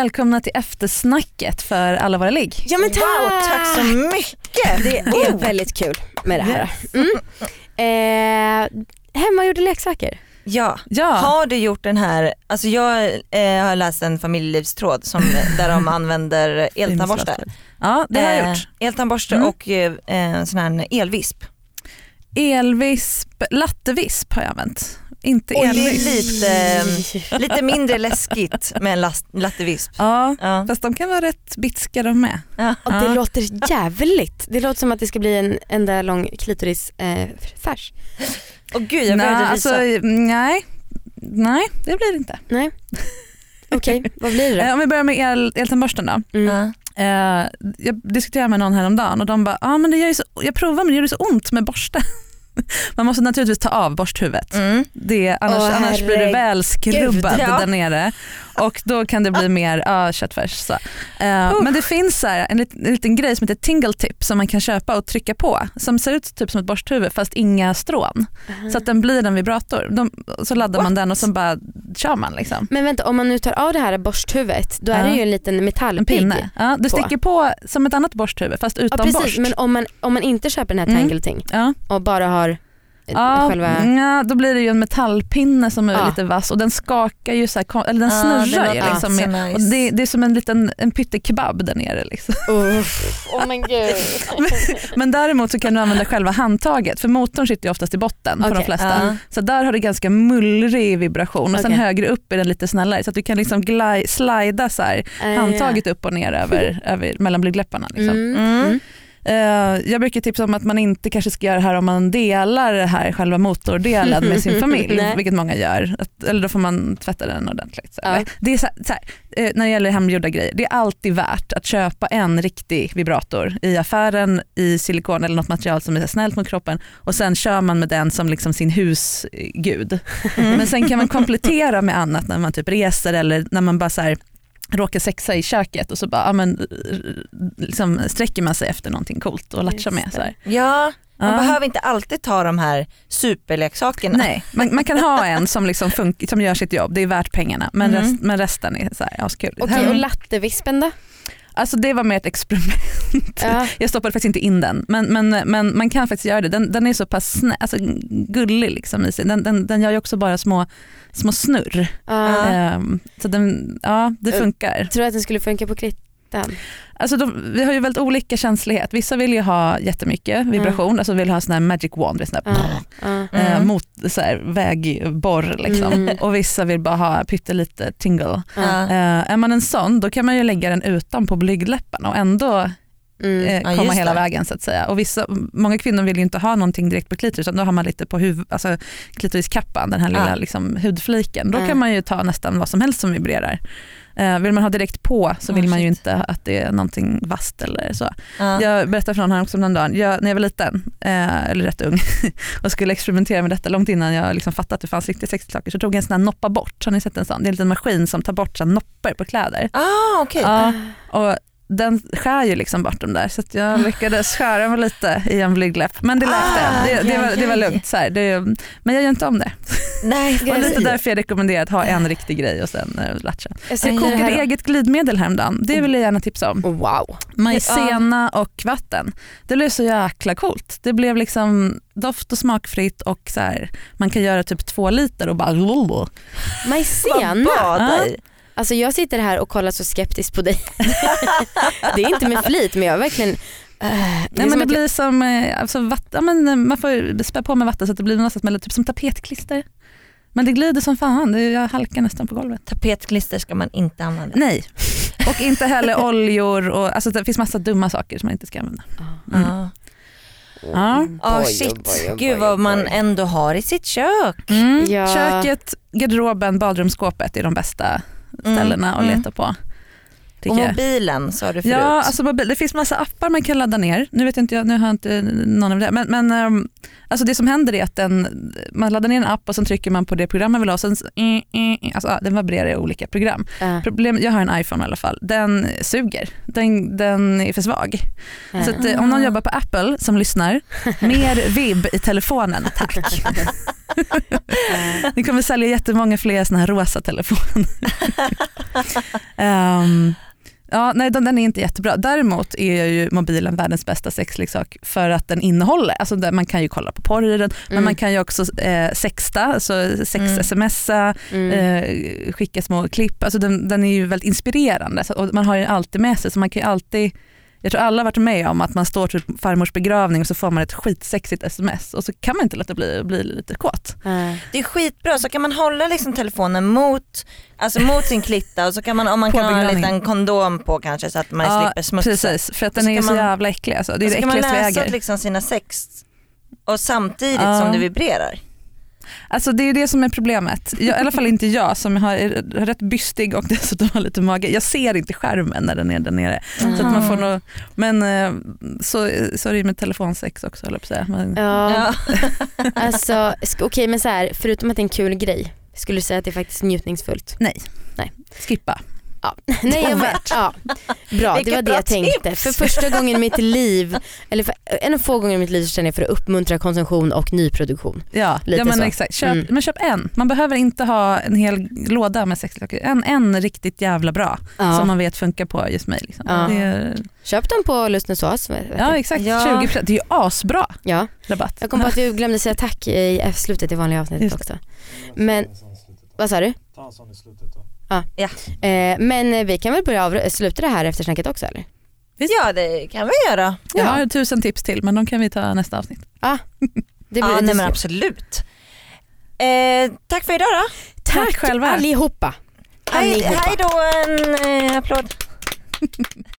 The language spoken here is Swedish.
Välkomna till eftersnacket för alla våra ligg. Ja men tack! Wow, tack så mycket! Det är väldigt kul med det här. Mm. Eh, hemmagjorda leksaker. Ja. Ja, Har du gjort den här, alltså jag eh, har läst en familjelivstråd som, där de använder eltandborste. ja det har jag Eh, gjort. Eltandborste Mm. och eh, sån här elvisp. Elvisp, lattevisp har jag använt. Inte det är elvisp. lite, lite mindre läskigt med en last- lattevisp. Ja, Ja. fast de kan vara rätt bitska de med. Ja. Och det Ja. låter jävligt. Det låter som att det ska bli en enda lång klitorisfärs. Eh, färs. Och gud jag nej, började alltså, risa. nej, nej, det blir det inte. Nej. Okej, vad blir det Eh, då? om vi börjar med el, eltandborsten då. Mm. Eh, jag diskuterade med någon häromdagen och de bara, ah, men det gör ju så, jag provar men det gör det så ont med borste. Man måste naturligtvis ta av borsthuvudet. Mm. Det, annars, Åh, annars blir det väl skrubbad ja. där nere och då kan det bli mer ja, köttfärs. Så. Eh, men det finns så här, en, lit, en liten grej som heter tingle tip som man kan köpa och trycka på som ser ut typ som ett borsthuvud fast inga strån. Så att den blir en vibrator. De, så laddar man den och så bara kör man. Liksom. Men vänta, om man nu tar av det här borsthuvudet, då är Ja. det ju en liten En metallpigg. pinne. Ja, du sticker på som ett annat borsthuvud fast Ja utan precis, borst. men om man, om man inte köper den här Mm. Tangle Ting Ja. och bara har Ja, själva... ja, då blir det ju en metallpinne som är Ja. lite vass och den skakar ju så här, eller den Ja, snurrar det ju liksom. med, nice. och det, det är som en liten en pyttekebab där nere. Liksom. Uff, oh men. Men däremot så kan du använda själva handtaget för motorn sitter ju oftast i botten på de flesta. ja. Så där har det ganska mullrig vibration och sen högre upp är den lite snällare så att du kan liksom glide, slida så här, handtaget upp och ner över, över, mellan blygdläpparna. Liksom. Mm. Mm. Mm. Eh, jag brukar tipsa om att man inte kanske ska göra det här om man delar det här själva motordelen med sin familj, vilket många gör. Att, eller då får man tvätta den ordentligt. Ja. Det är så, så här, eh, när det gäller hemgjorda grejer, det är alltid värt att köpa en riktig vibrator i affären i silikon eller något material som är snällt mot kroppen och sen kör man med den som liksom sin husgud. Men sen kan man komplettera med annat när man typ reser eller när man bara så här, råkar sexa i köket och så bara, ja, men, eh, liksom sträcker man sig efter någonting coolt och latchar med. Så här. Ja, man Ja. behöver inte alltid ta de här superleksakerna. Nej, man, man kan ha en som, liksom som gör sitt jobb, det är värt pengarna men, Mm. rest, men resten är så här, askul. Okej, och lattevispen då? Alltså det var mer ett experiment. Ja. Jag stoppade faktiskt inte in den men, men, men man kan faktiskt göra det. Den, den är så pass snä, alltså, gullig liksom i sig. Den, den, den gör ju också bara små, små snurr. Ja. Ehm, så den, ja, det funkar. Tror du att den skulle funka på klittan? Alltså de, vi har ju väldigt olika känslighet. Vissa vill ju ha jättemycket vibration, alltså vill ha sån här magic wand, sån här, Ja. Ja. eh, Mm. mot så här, vägborr liksom. Mm. Och vissa vill bara ha pyttelite tingle. Ja. Eh, är man en sån då kan man ju lägga den utan på blygdläpparna och ändå Mm. eh, Ja, komma just hela det. vägen så att säga. Och vissa, många kvinnor vill ju inte ha någonting direkt på klitoris utan då har man lite på huvud, alltså klitoriskappan, den här lilla Ja. liksom, hudfliken. Då Ja. kan man ju ta nästan vad som helst som vibrerar. Eh, vill man ha direkt på så vill man ju inte att det är någonting vasst eller så. Ja. Jag berättade för någon här också om den dagen, jag, när jag var liten, eh, eller rätt ung, och skulle experimentera med detta långt innan jag liksom fattade att det fanns riktiga sexleksaker så tog jag en sån här noppa bort. Har ni sett en sån? Det är en liten maskin som tar bort så här noppor på kläder. Ah, okej. Ja, och den skär ju liksom bort dem där så jag lyckades skära mig lite i en blygdläpp. Men det läkte, Ah, det, det, ja, var, det var lugnt. Så här. Det, men jag gör inte om det. Nej, Det var lite därför jag rekommenderar att ha en riktig grej och sen eh, latcha. Jag Jag kokade eget glidmedel häromdagen, det vill jag gärna tipsa om. Wow. Majsena och vatten. Det blev så jäkla coolt. Det blev liksom doft och smakfritt och så här, man kan göra typ två liter och bara lolo. Majsena. Alltså jag sitter här och kollar så skeptiskt på dig. det är inte med flit men jag verkligen eh, är Nej, men det att blir som, eh, alltså, vatt, ja, men, eh, man får spä på med vatten så att det blir något med, typ som tapetklister. Men det glider som fan, jag halkar nästan på golvet. Tapetklister ska man inte använda. Nej, och inte heller oljor. Och, alltså, det finns massa dumma saker som man inte ska använda. Mm. Ja. Ja. Ah, Oj, shit, gud vad man ändå har i sitt kök. Mm. Ja. Köket, garderoben, badrumsskåpet är de bästa ställena att mm. leta på. Och mobilen sa du förut. Ja, alltså mobil, det finns massa appar man kan ladda ner. Nu vet inte jag, nu har jag inte någon av det. Men, men ehm, alltså det som händer är att den, man laddar ner en app och sen trycker man på det program man vill ha. och Sen, så- mm, mm, alltså, den vibrerar i olika program. Ja. Problem, jag har en iPhone i alla fall. Den suger. Den, den är för svag. Ja. Så att, eh, om någon jobbar på Apple som lyssnar, mer vibb i telefonen tack. Ni kommer sälja jättemånga fler såna här rosa telefoner. Ehm, ja, nej, den, den är inte jättebra. Däremot är ju mobilen världens bästa sexleksak för att den innehåller, alltså där man kan ju kolla på porr i den, men Mm. man kan ju också eh, sexta, alltså sex-smsa, Mm. eh, skicka små klipp. Alltså den, den är ju väldigt inspirerande så, och man har ju alltid med sig så man kan ju alltid jag tror alla har varit med om att man står till farmors begravning och så får man ett skitsexigt sms och så kan man inte låta bli att bli lite kåt. Eh, Det är skitbra, så kan man hålla liksom telefonen mot, alltså mot sin klitta och så kan man, om man På kan ha en liten kondom på kanske så att man Ja, slipper smutsa. Precis, för att den är så man- jävla äcklig. Alltså. Det är det så kan man läsa liksom sina sex och samtidigt Ja. som det vibrerar. Alltså det är det som är problemet. Jag, I alla fall inte jag som har, är rätt bystig och dessutom har lite mage. Jag ser inte skärmen när den är där nere. Så att man får nog, men eh, så, så är det ju med telefonsex också höll jag på att säga. Ja, Ja. alltså okej men så här, förutom att det är en kul grej, skulle du säga att det är faktiskt njutningsfullt? nej. Nej. skippa. Ja. Nej, jag vet. Ja. Bra, det var det jag tänkte. tips. För första gången i mitt liv, eller för en av få gånger i mitt liv så känner jag för att uppmuntra konsumtion och nyproduktion. Ja, Lite ja men så. exakt. Köp, Mm. men köp en. Man behöver inte ha en hel låda med sexleksaker. En, en riktigt jävla bra som man vet funkar på just mig. Liksom. Ja. Det är, Köp dem på du. ja exakt, Ja. 20%. Det är ju asbra ja. rabatt. Jag kom på att du glömde säga tack i slutet i vanliga avsnittet Just också. Men, vad sa du? Ta en sån i slutet då. Eh, men eh, vi kan väl börja av, sluta det här eftersnacket också eller? ja det kan vi göra. Jag Ja. har tusen tips till men de kan vi ta nästa avsnitt. Det blir ja, nej, men absolut. Eh, tack för idag då. Tack själva. allihopa. Hej, Allihopa. hej då, en eh, applåd.